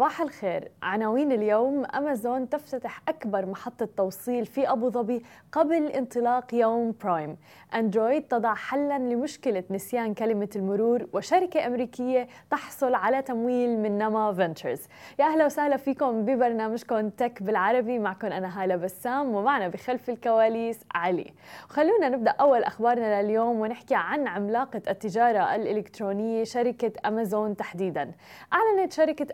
صباح الخير. عناوين اليوم أمازون تفتتح أكبر محطة توصيل في أبو ظبي قبل انطلاق يوم برايم أندرويد تضع حلا لمشكلة نسيان كلمة المرور وشركة أمريكية تحصل على تمويل من نما فنتشرز يا أهلا وسهلا فيكم ببرنامجكم تك بالعربي. معكم أنا هالة بسام ومعنا بخلف الكواليس علي. خلونا نبدأ أول أخبارنا لليوم ونحكي عن عملاقة التجارة الإلكترونية شركة أمازون تحديدا. أعلنت شركة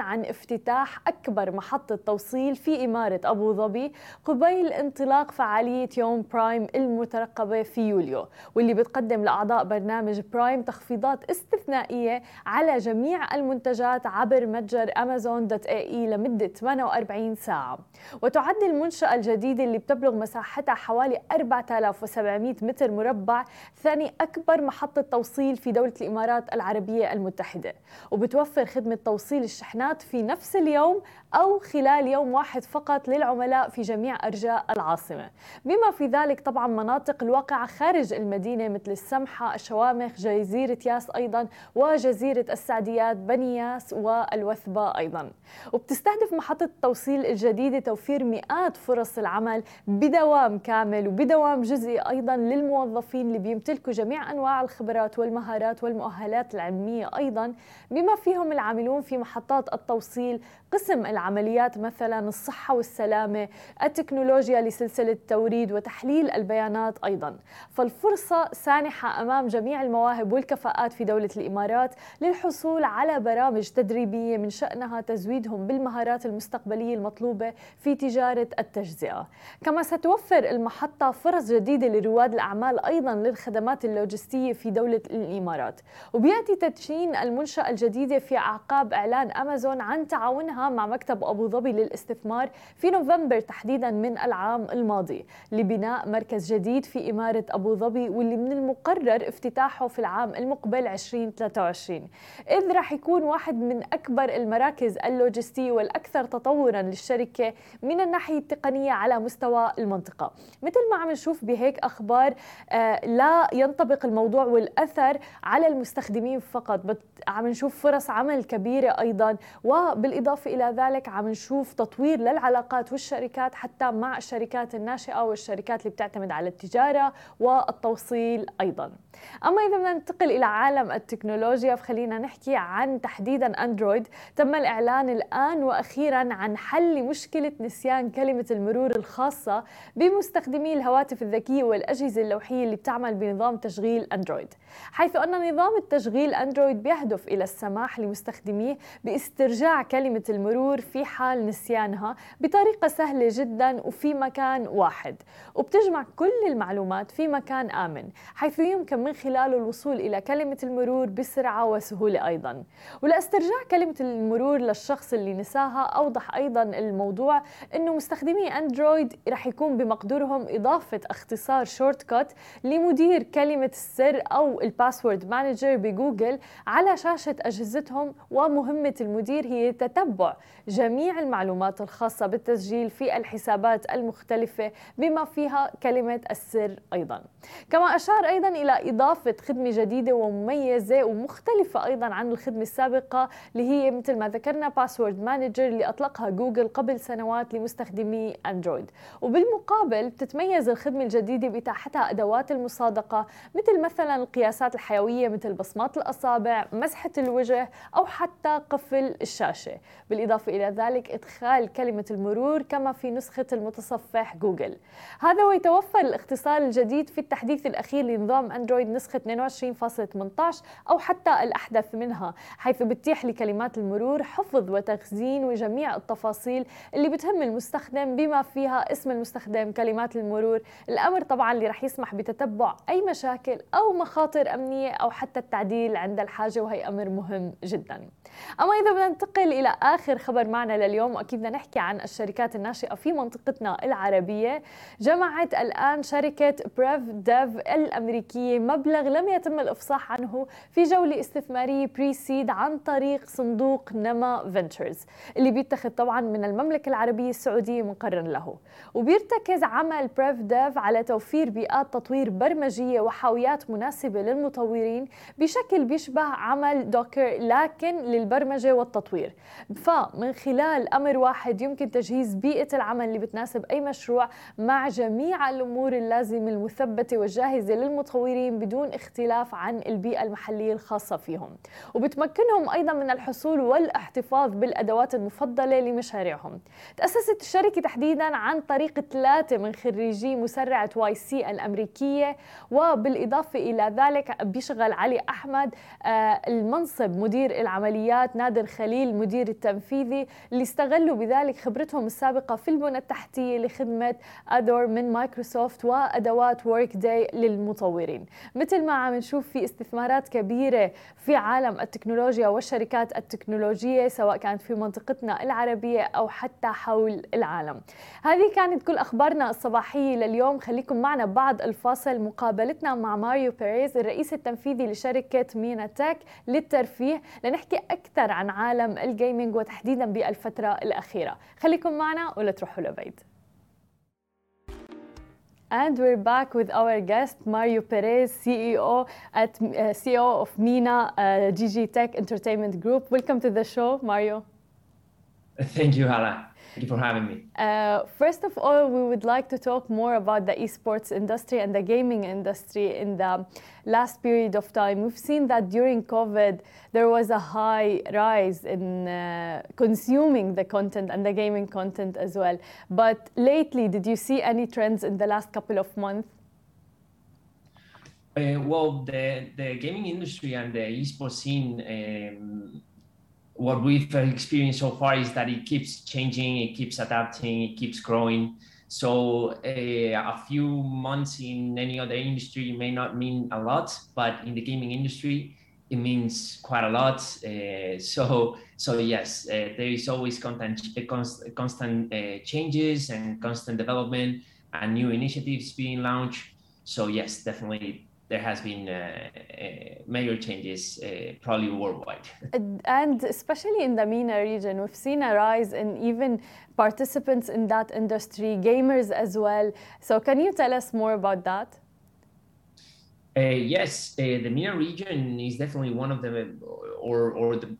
عن افتتاح أكبر محطة توصيل في إمارة أبو ظبي قبيل انطلاق فعالية يوم برايم المترقبة في يوليو واللي بتقدم لأعضاء برنامج برايم تخفيضات استثنائية على جميع المنتجات عبر متجر أمازون دوت إي لمدة 48 ساعة. وتعد المنشأة الجديدة اللي بتبلغ مساحتها حوالي 4700 متر مربع ثاني أكبر محطة توصيل في دولة الإمارات العربية المتحدة. وبتوفر خدمة توصيل الشحنات الشحنات في نفس اليوم أو خلال يوم واحد فقط للعملاء في جميع أرجاء العاصمة. بما في ذلك طبعا مناطق الواقعة خارج المدينة مثل السمحة الشوامخ جزيرة ياس أيضا وجزيرة السعديات بني ياس والوثبة أيضا. وبتستهدف محطة التوصيل الجديدة توفير مئات فرص العمل بدوام كامل وبدوام جزئي أيضا للموظفين اللي بيمتلكوا جميع أنواع الخبرات والمهارات والمؤهلات العلمية أيضا. بما فيهم العاملون في محطات التوصيل قسم العمليات مثلا الصحة والسلامة التكنولوجيا لسلسلة التوريد وتحليل البيانات أيضا. فالفرصة سانحة أمام جميع المواهب والكفاءات في دولة الإمارات للحصول على برامج تدريبية من شأنها تزويدهم بالمهارات المستقبلية المطلوبة في تجارة التجزئة. كما ستوفر المحطة فرص جديدة لرواد الأعمال أيضا للخدمات اللوجستية في دولة الإمارات. وبيأتي تدشين المنشأة الجديدة في أعقاب إعلان أمازون عن تعاونها مع مكتب أبو ظبي للاستثمار في نوفمبر تحديدا من العام الماضي لبناء مركز جديد في إمارة أبو ظبي واللي من المقرر افتتاحه في العام المقبل 2023 إذ راح يكون واحد من أكبر المراكز اللوجستية والأكثر تطورا للشركة من الناحية التقنية على مستوى المنطقة. مثل ما عم نشوف بهيك أخبار آه لا ينطبق الموضوع والأثر على المستخدمين فقط عم نشوف فرص عمل كبيرة أيضا وبالإضافة إلى ذلك عم نشوف تطوير للعلاقات والشركات حتى مع الشركات الناشئة والشركات اللي بتعتمد على التجارة والتوصيل أيضا. أما إذا بدنا ننتقل إلى عالم التكنولوجيا فخلينا نحكي عن تحديدا أندرويد. تم الإعلان الآن وأخيرا عن حل مشكلة نسيان كلمة المرور الخاصة بمستخدمي الهواتف الذكية والأجهزة اللوحية اللي بتعمل بنظام تشغيل أندرويد. حيث أن نظام التشغيل أندرويد بيهدف إلى السماح لمستخدميه باسترجاع كلمة المرور في حال نسيانها بطريقة سهلة جدا وفي مكان واحد. وبتجمع كل المعلومات في مكان آمن حيث يمكن من خلاله الوصول إلى كلمة المرور بسرعة وسهولة أيضا. ولاسترجاع كلمة المرور للشخص اللي نساها أوضح أيضا الموضوع أنه مستخدمي أندرويد رح يكون بمقدورهم إضافة اختصار شورت كات لمدير كلمة السر أو الباسورد مانجر بجوجل على شاشة أجهزتهم ومهمة المدير هي تتبع جميع المعلومات الخاصة بالتسجيل في الحسابات المختلفة بما فيها كلمة السر أيضا. كما أشار أيضا إلى إضافة خدمة جديدة ومميزة ومختلفة أيضا عن الخدمة السابقة اللي هي مثل ما ذكرنا باسورد مانجر اللي أطلقها جوجل قبل سنوات لمستخدمي أندرويد. وبالمقابل بتتميز الخدمة الجديدة بإتاحتها أدوات المصادقة مثل مثلا القياسات الحيوية مثل بصمات الأصابع مسحة الوجه أو حتى قفل الشاشة. بالإضافة إلى ذلك إدخال كلمة المرور كما في نسخة المتصفح جوجل. هذا ويتوفر الاختصار الجديد في التحديث الأخير لنظام أندرويد نسخة 22.18 أو حتى الأحدث منها حيث بتتيح لكلمات المرور حفظ وتخزين وجميع التفاصيل اللي بتهم المستخدم بما فيها اسم المستخدم كلمات المرور. الأمر طبعا اللي رح يسمح بتتبع أي مشاكل أو مخاطر أمنية أو حتى التعديل عند الحاجة وهي أمر مهم جدا. أما إذا بدنا ننتقل إلى آخر خبر معنا لليوم وأكيد بدنا نحكي عن الشركات الناشئة في منطقتنا العربية. جمعت الآن شركة بريف ديف الأمريكية مبلغ لم يتم الإفصاح عنه في جولة استثمارية بري سيد عن طريق صندوق نما فينتشرز اللي بيتخذ طبعا من المملكة العربية السعودية مقرا له. وبيرتكز عمل بريف ديف على توفير بيئات تطوير برمجية وحاويات مناسبة للمطورين بشكل بيشبه عمل دوكر لكن للبرمجة والتطوير. فمن خلال أمر واحد يمكن تجهيز بيئة العمل اللي بتناسب أي مشروع مع جميع الأمور اللازمة المثبتة والجاهزة للمطورين بدون اختلاف عن البيئة المحلية الخاصة فيهم. وبتمكنهم أيضا من الحصول والاحتفاظ بالأدوات المفضلة لمشاريعهم. تأسست الشركة تحديدا عن طريق ثلاثة من خريجي مسرعة واي سي الأمريكية وبالإضافة إلى ذلك بيشغل علي أحمد آه، المنصب مدير العمليات نادر خليل مدير التنفيذي اللي استغلوا بذلك خبرتهم السابقة في البنى التحتية لخدمة أدور من مايكروسوفت وأدوات ورك داي للمطورين. مثل ما عم نشوف في استثمارات كبيرة في عالم التكنولوجيا والشركات التكنولوجية سواء كانت في منطقتنا العربية أو حتى حول العالم. هذه كانت كل أخبارنا الصباحية لليوم. خليكم معنا بعد الفاصل. مقابلتنا مع ماريو بيريز الرئيس التنفيذي لشركة مينا تك للترفيه لنحكي أكثر عن عالم الجيمنج وتحديدا بالفترة الأخيرة خليكم معنا ولا تروحوا لبعيد And we're back with our guest, Mario Perez, CEO at uh, CEO of Mina uh, GG Tech Entertainment Group. Welcome to the show, Mario. Thank you, Hala. Thank you for having me. Uh, first of all, we would like to talk more about the esports industry and the gaming industry in the last period of time. We've seen that during COVID, there was a high rise in uh, consuming the content and the gaming content as well. But lately, did you see any trends in the last couple of months? Uh, well, the, the gaming industry and the esports scene um, what we've experienced so far is that it keeps changing, it keeps adapting, it keeps growing. So uh, a few months in any other industry may not mean a lot, but in the gaming industry, it means quite a lot. Uh, so so yes, uh, there is always constant constant uh, changes and constant development and new initiatives being launched. So yes, definitely there has been uh, uh, major changes, uh, probably worldwide. And especially in the MENA region, we've seen a rise in even participants in that industry, gamers as well. So can you tell us more about that? Uh, yes, uh, the MENA region is definitely one of the, or, or the,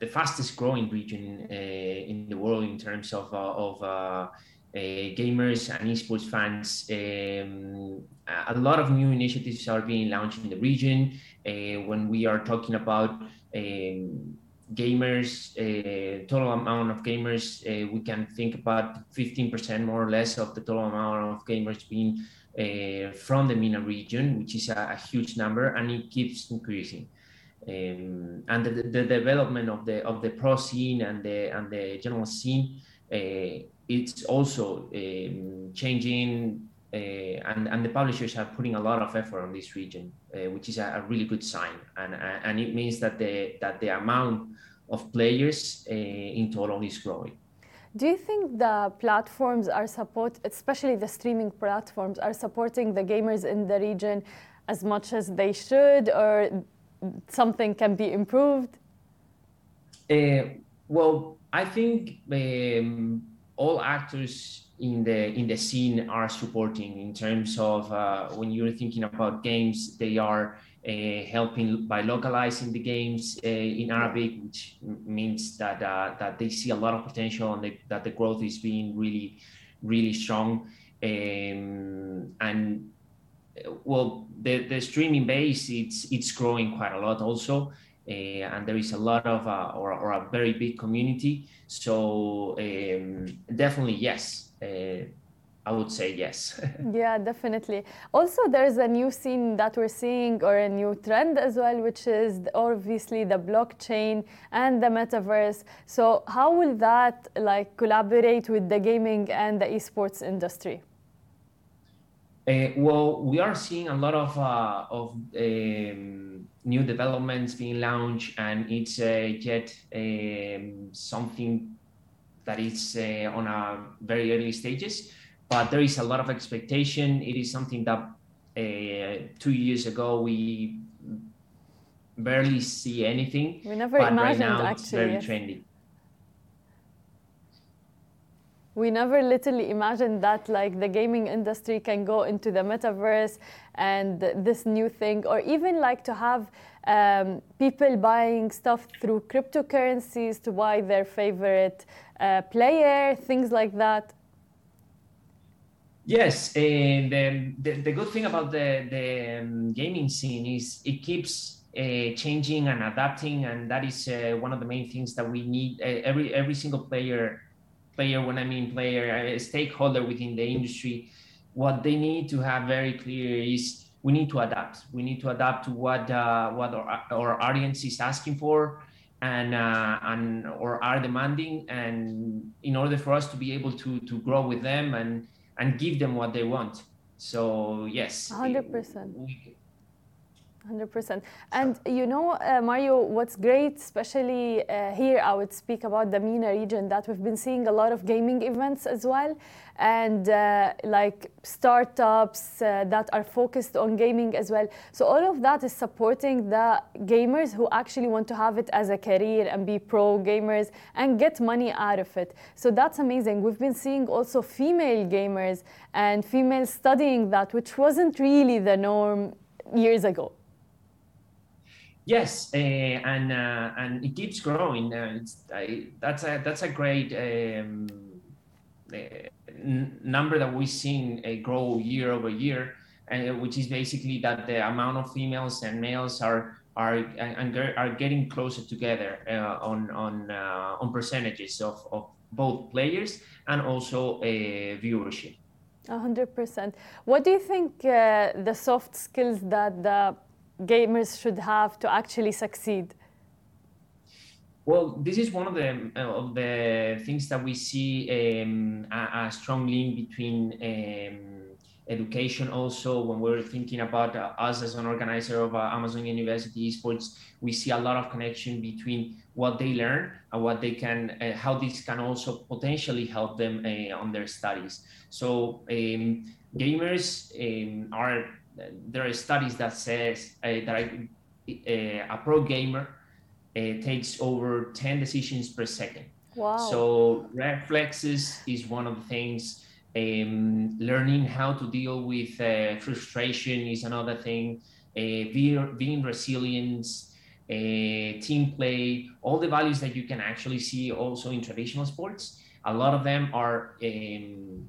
the fastest growing region uh, in the world in terms of, of uh, gamers and esports fans. Um, a lot of new initiatives are being launched in the region. Uh, when we are talking about um, gamers, uh, total amount of gamers, uh, we can think about 15% more or less of the total amount of gamers being uh, from the MENA region, which is a, a, huge number, and it keeps increasing. Um, and the, the, development of the of the pro scene and the and the general scene it's also um, changing uh, and, and the publishers are putting a lot of effort on this region, uh, which is a, a, really good sign. And, and it means that the, that the amount of players uh, in total is growing. Do you think the platforms are support, especially the streaming platforms, are supporting the gamers in the region as much as they should, or something can be improved? Uh, well, I think um, all actors in the in the scene are supporting in terms of uh, when you're thinking about games they are uh, helping by localizing the games uh, in Arabic, which means that uh, that they see a lot of potential and they, that the growth is being really, really strong. Um, and well, the, the streaming base it's it's growing quite a lot also. Uh, and there is a lot of uh, or, or, a very big community. So um, definitely yes. Uh, I would say yes. yeah, definitely. Also, there's a new scene that we're seeing, or a new trend as well, which is obviously the blockchain and the metaverse. So, how will that like collaborate with the gaming and the esports industry? Uh, well, we are seeing a lot of uh, of um, new developments being launched, and it's uh, yet um, something that is uh, on a very early stages. But there is a lot of expectation. It is something that uh, two years ago we barely see anything. We never imagined right now, actually. It's very yes. trendy. We never literally imagined that like the gaming industry can go into the metaverse and this new thing, or even like to have um, people buying stuff through cryptocurrencies to buy their favorite uh, player, things like that. Yes, and the, the, the good thing about the, the um, gaming scene is it keeps uh, changing and adapting, and that is uh, one of the main things that we need. Uh, every every single player player, when I mean player, a stakeholder within the industry, what they need to have very clear is we need to adapt. We need to adapt to what uh, what our, our, audience is asking for and uh, and or are demanding, and in order for us to be able to to grow with them and and give them what they want. So yes, hundred percent. 100%. And you know, uh, Mario, what's great, especially uh, here, I would speak about the MENA region, that we've been seeing a lot of gaming events as well, and uh, like startups uh, that are focused on gaming as well. So all of that is supporting the gamers who actually want to have it as a career and be pro gamers and get money out of it. So that's amazing. We've been seeing also female gamers and females studying that, which wasn't really the norm years ago. Yes, uh, and uh, and it keeps growing. Uh, that's a that's a great um, number that we've seen grow year over year, and which is basically that the amount of females and males are are and are getting closer together uh, on on uh, on percentages of, of both players and also viewership. Hundred percent. What do you think uh, the soft skills that the gamers should have to actually succeed? Well, this is one of the uh, of the things that we see um, a, a, strong link between um, education. Also, when we're thinking about uh, us as an organizer of uh, Amazon University Esports, we see a lot of connection between what they learn and what they can, uh, how this can also potentially help them uh, on their studies. So, um, gamers um, are there are studies that says uh, that I, uh, a pro gamer uh, takes over 10 decisions per second. Wow. So reflexes is one of the things. Um, learning how to deal with uh, frustration is another thing. Uh, being, being resilience, uh, team play, all the values that you can actually see also in traditional sports. A lot of them are um,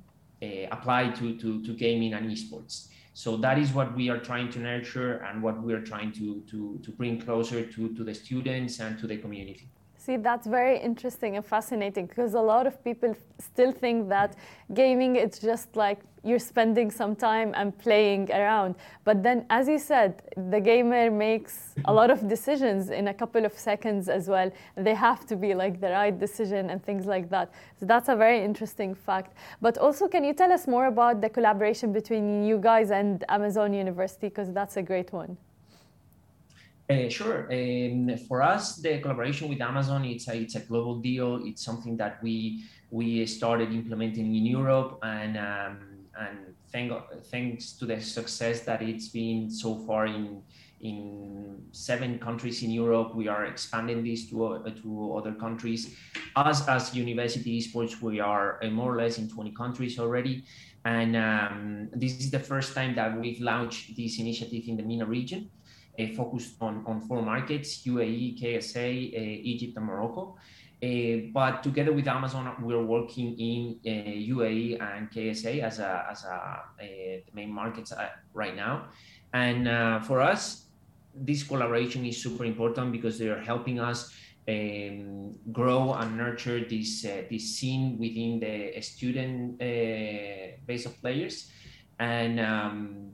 applied to, to, to gaming and esports. So that is what we are trying to nurture and what we are trying to, to, to bring closer to, to the students and to the community. See, that's very interesting and fascinating because a lot of people still think that gaming it's just like you're spending some time and playing around. But then, as you said, the gamer makes a lot of decisions in a couple of seconds as well. They have to be like the right decision and things like that. So that's a very interesting fact. But also, can you tell us more about the collaboration between you guys and Amazon University? Because that's a great one. Uh, sure. Um, for us, the collaboration with Amazon it's a it's a global deal. It's something that we we started implementing in Europe, and um, and thank, thanks to the success that it's been so far in in seven countries in Europe, we are expanding this to uh, to other countries. Us as University Esports, we are uh, more or less in 20 countries already, and um, this is the first time that we've launched this initiative in the MENA region focused on, on four markets UAE, KSA, uh, Egypt, and Morocco. Uh, but together with Amazon, we're working in UAE and KSA as a, as a, the main markets right now. And for us, this collaboration is super important because they are helping us um, grow and nurture this uh, this scene within the student uh, base of players, and um,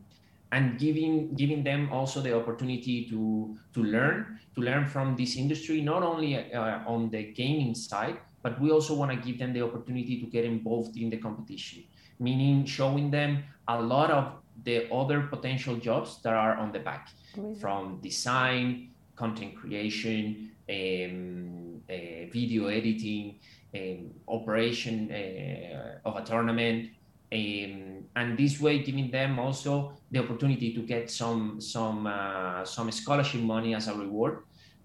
and giving giving them also the opportunity to to learn to learn from this industry not only uh, on the gaming side but we also want to give them the opportunity to get involved in the competition meaning showing them a lot of the other potential jobs that are on the back Amazing. from design, content creation, um, uh, video editing, um, operation uh, of a tournament, um, and this way giving them also the opportunity to get some some uh, some scholarship money as a reward,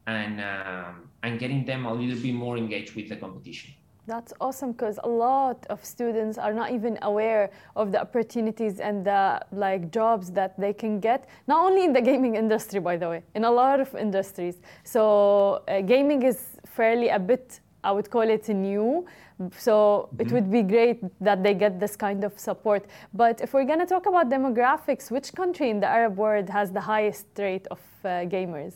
and um, and getting them a little bit more engaged with the competition. That's awesome because a lot of students are not even aware of the opportunities and the like jobs that they can get. Not only in the gaming industry, by the way, in a lot of industries. So uh, gaming is fairly a bit, I would call it new. So mm-hmm. it would be great that they get this kind of support. But if we're going to talk about demographics, which country in the Arab world has the highest rate of uh, gamers?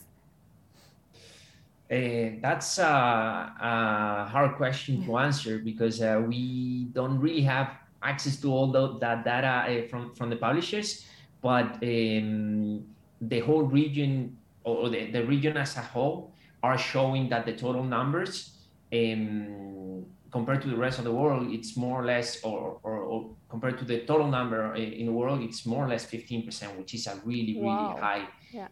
Uh, that's a, a, hard question to answer because uh, we don't really have access to all the, that data uh, from, from the publishers, but um, the whole region or the, the region as a whole are showing that the total numbers um, compared to the rest of the world, it's more or less, or, or, or, compared to the total number uh, in the world, it's more or less 15%, which is a really, really wow. high yeah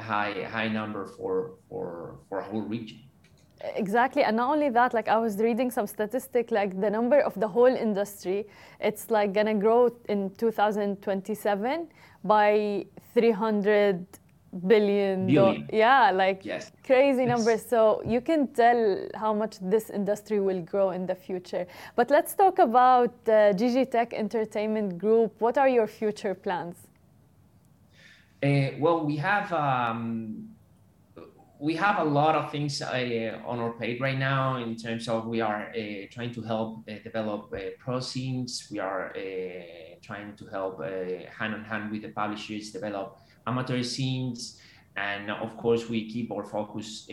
high high number for for for a whole region exactly and not only that like i was reading some statistic like the number of the whole industry it's like gonna grow in 2027 by 300 billion, billion. yeah like yes. crazy yes. numbers so you can tell how much this industry will grow in the future but let's talk about uh, gg tech entertainment group what are your future plans uh, well, we have um, we have a lot of things uh, on our plate right now in terms of we are uh, trying to help uh, develop uh, pro scenes. We are uh, trying to help hand in hand with the publishers develop amateur scenes, and of course we keep our focus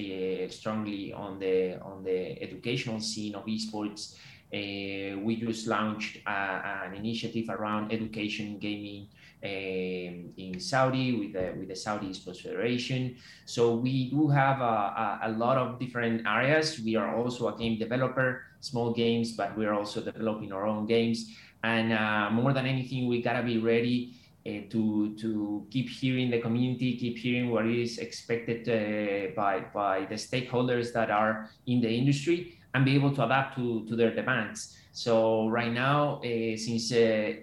strongly on the on the educational scene of esports. we just launched an initiative around education gaming um, in Saudi with the, with the Saudi Sports Federation. So we do have a, a, a, lot of different areas. We are also a game developer, small games, but we're also developing our own games. And uh, more than anything, we gotta be ready uh, to to keep hearing the community, keep hearing what is expected uh, by by the stakeholders that are in the industry, and be able to adapt to to their demands. So right now, uh, since uh,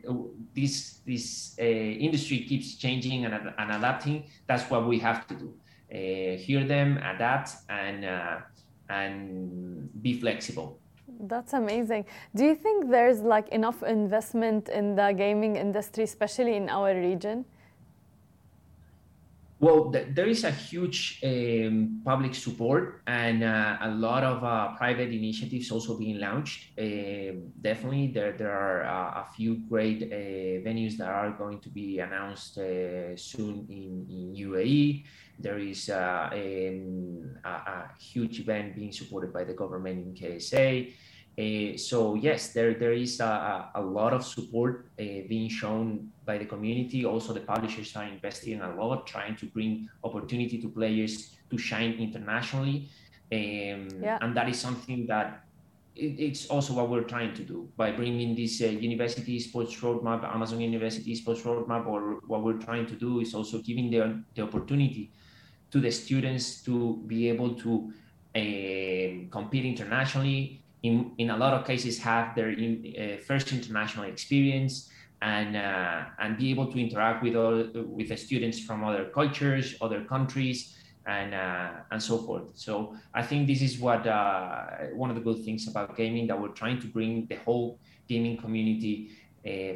this this uh, industry keeps changing and, and, adapting, that's what we have to do: uh, hear them, adapt, and and be flexible. That's amazing. Do you think there's like enough investment in the gaming industry, especially in our region? Well, th- there is a huge um, public support and uh, a lot of uh, private initiatives also being launched. Uh, definitely, there there are uh, a few great uh, venues that are going to be announced uh, soon in, in UAE. There is um, a, a, huge event being supported by the government in KSA. Uh, so yes, there there is a, a lot of support uh, being shown by the community. Also, the publishers are investing a lot, trying to bring opportunity to players to shine internationally, um, yeah. and that is something that it, it's also what we're trying to do by bringing this uh, university sports roadmap, Amazon University sports roadmap, or what we're trying to do is also giving the the opportunity to the students to be able to uh, compete internationally in, in a lot of cases have their in, uh, first international experience and uh, and be able to interact with all, with the students from other cultures, other countries, and and so forth. So I think this is what one of the good things about gaming that we're trying to bring the whole gaming community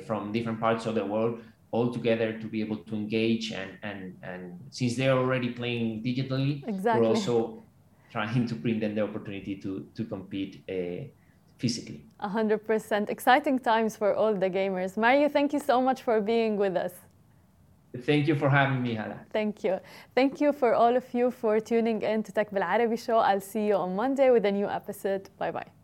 from different parts of the world all together to be able to engage and and and since they're already playing digitally exactly. we're also trying to bring them the opportunity to to compete uh, physically 100% exciting times for all the gamers mario thank you so much for being with us Thank you for having me, Hala. Thank you. Thank you for all of you for tuning in to Tech Bil Arabi show. I'll see you on Monday with a new episode. Bye bye.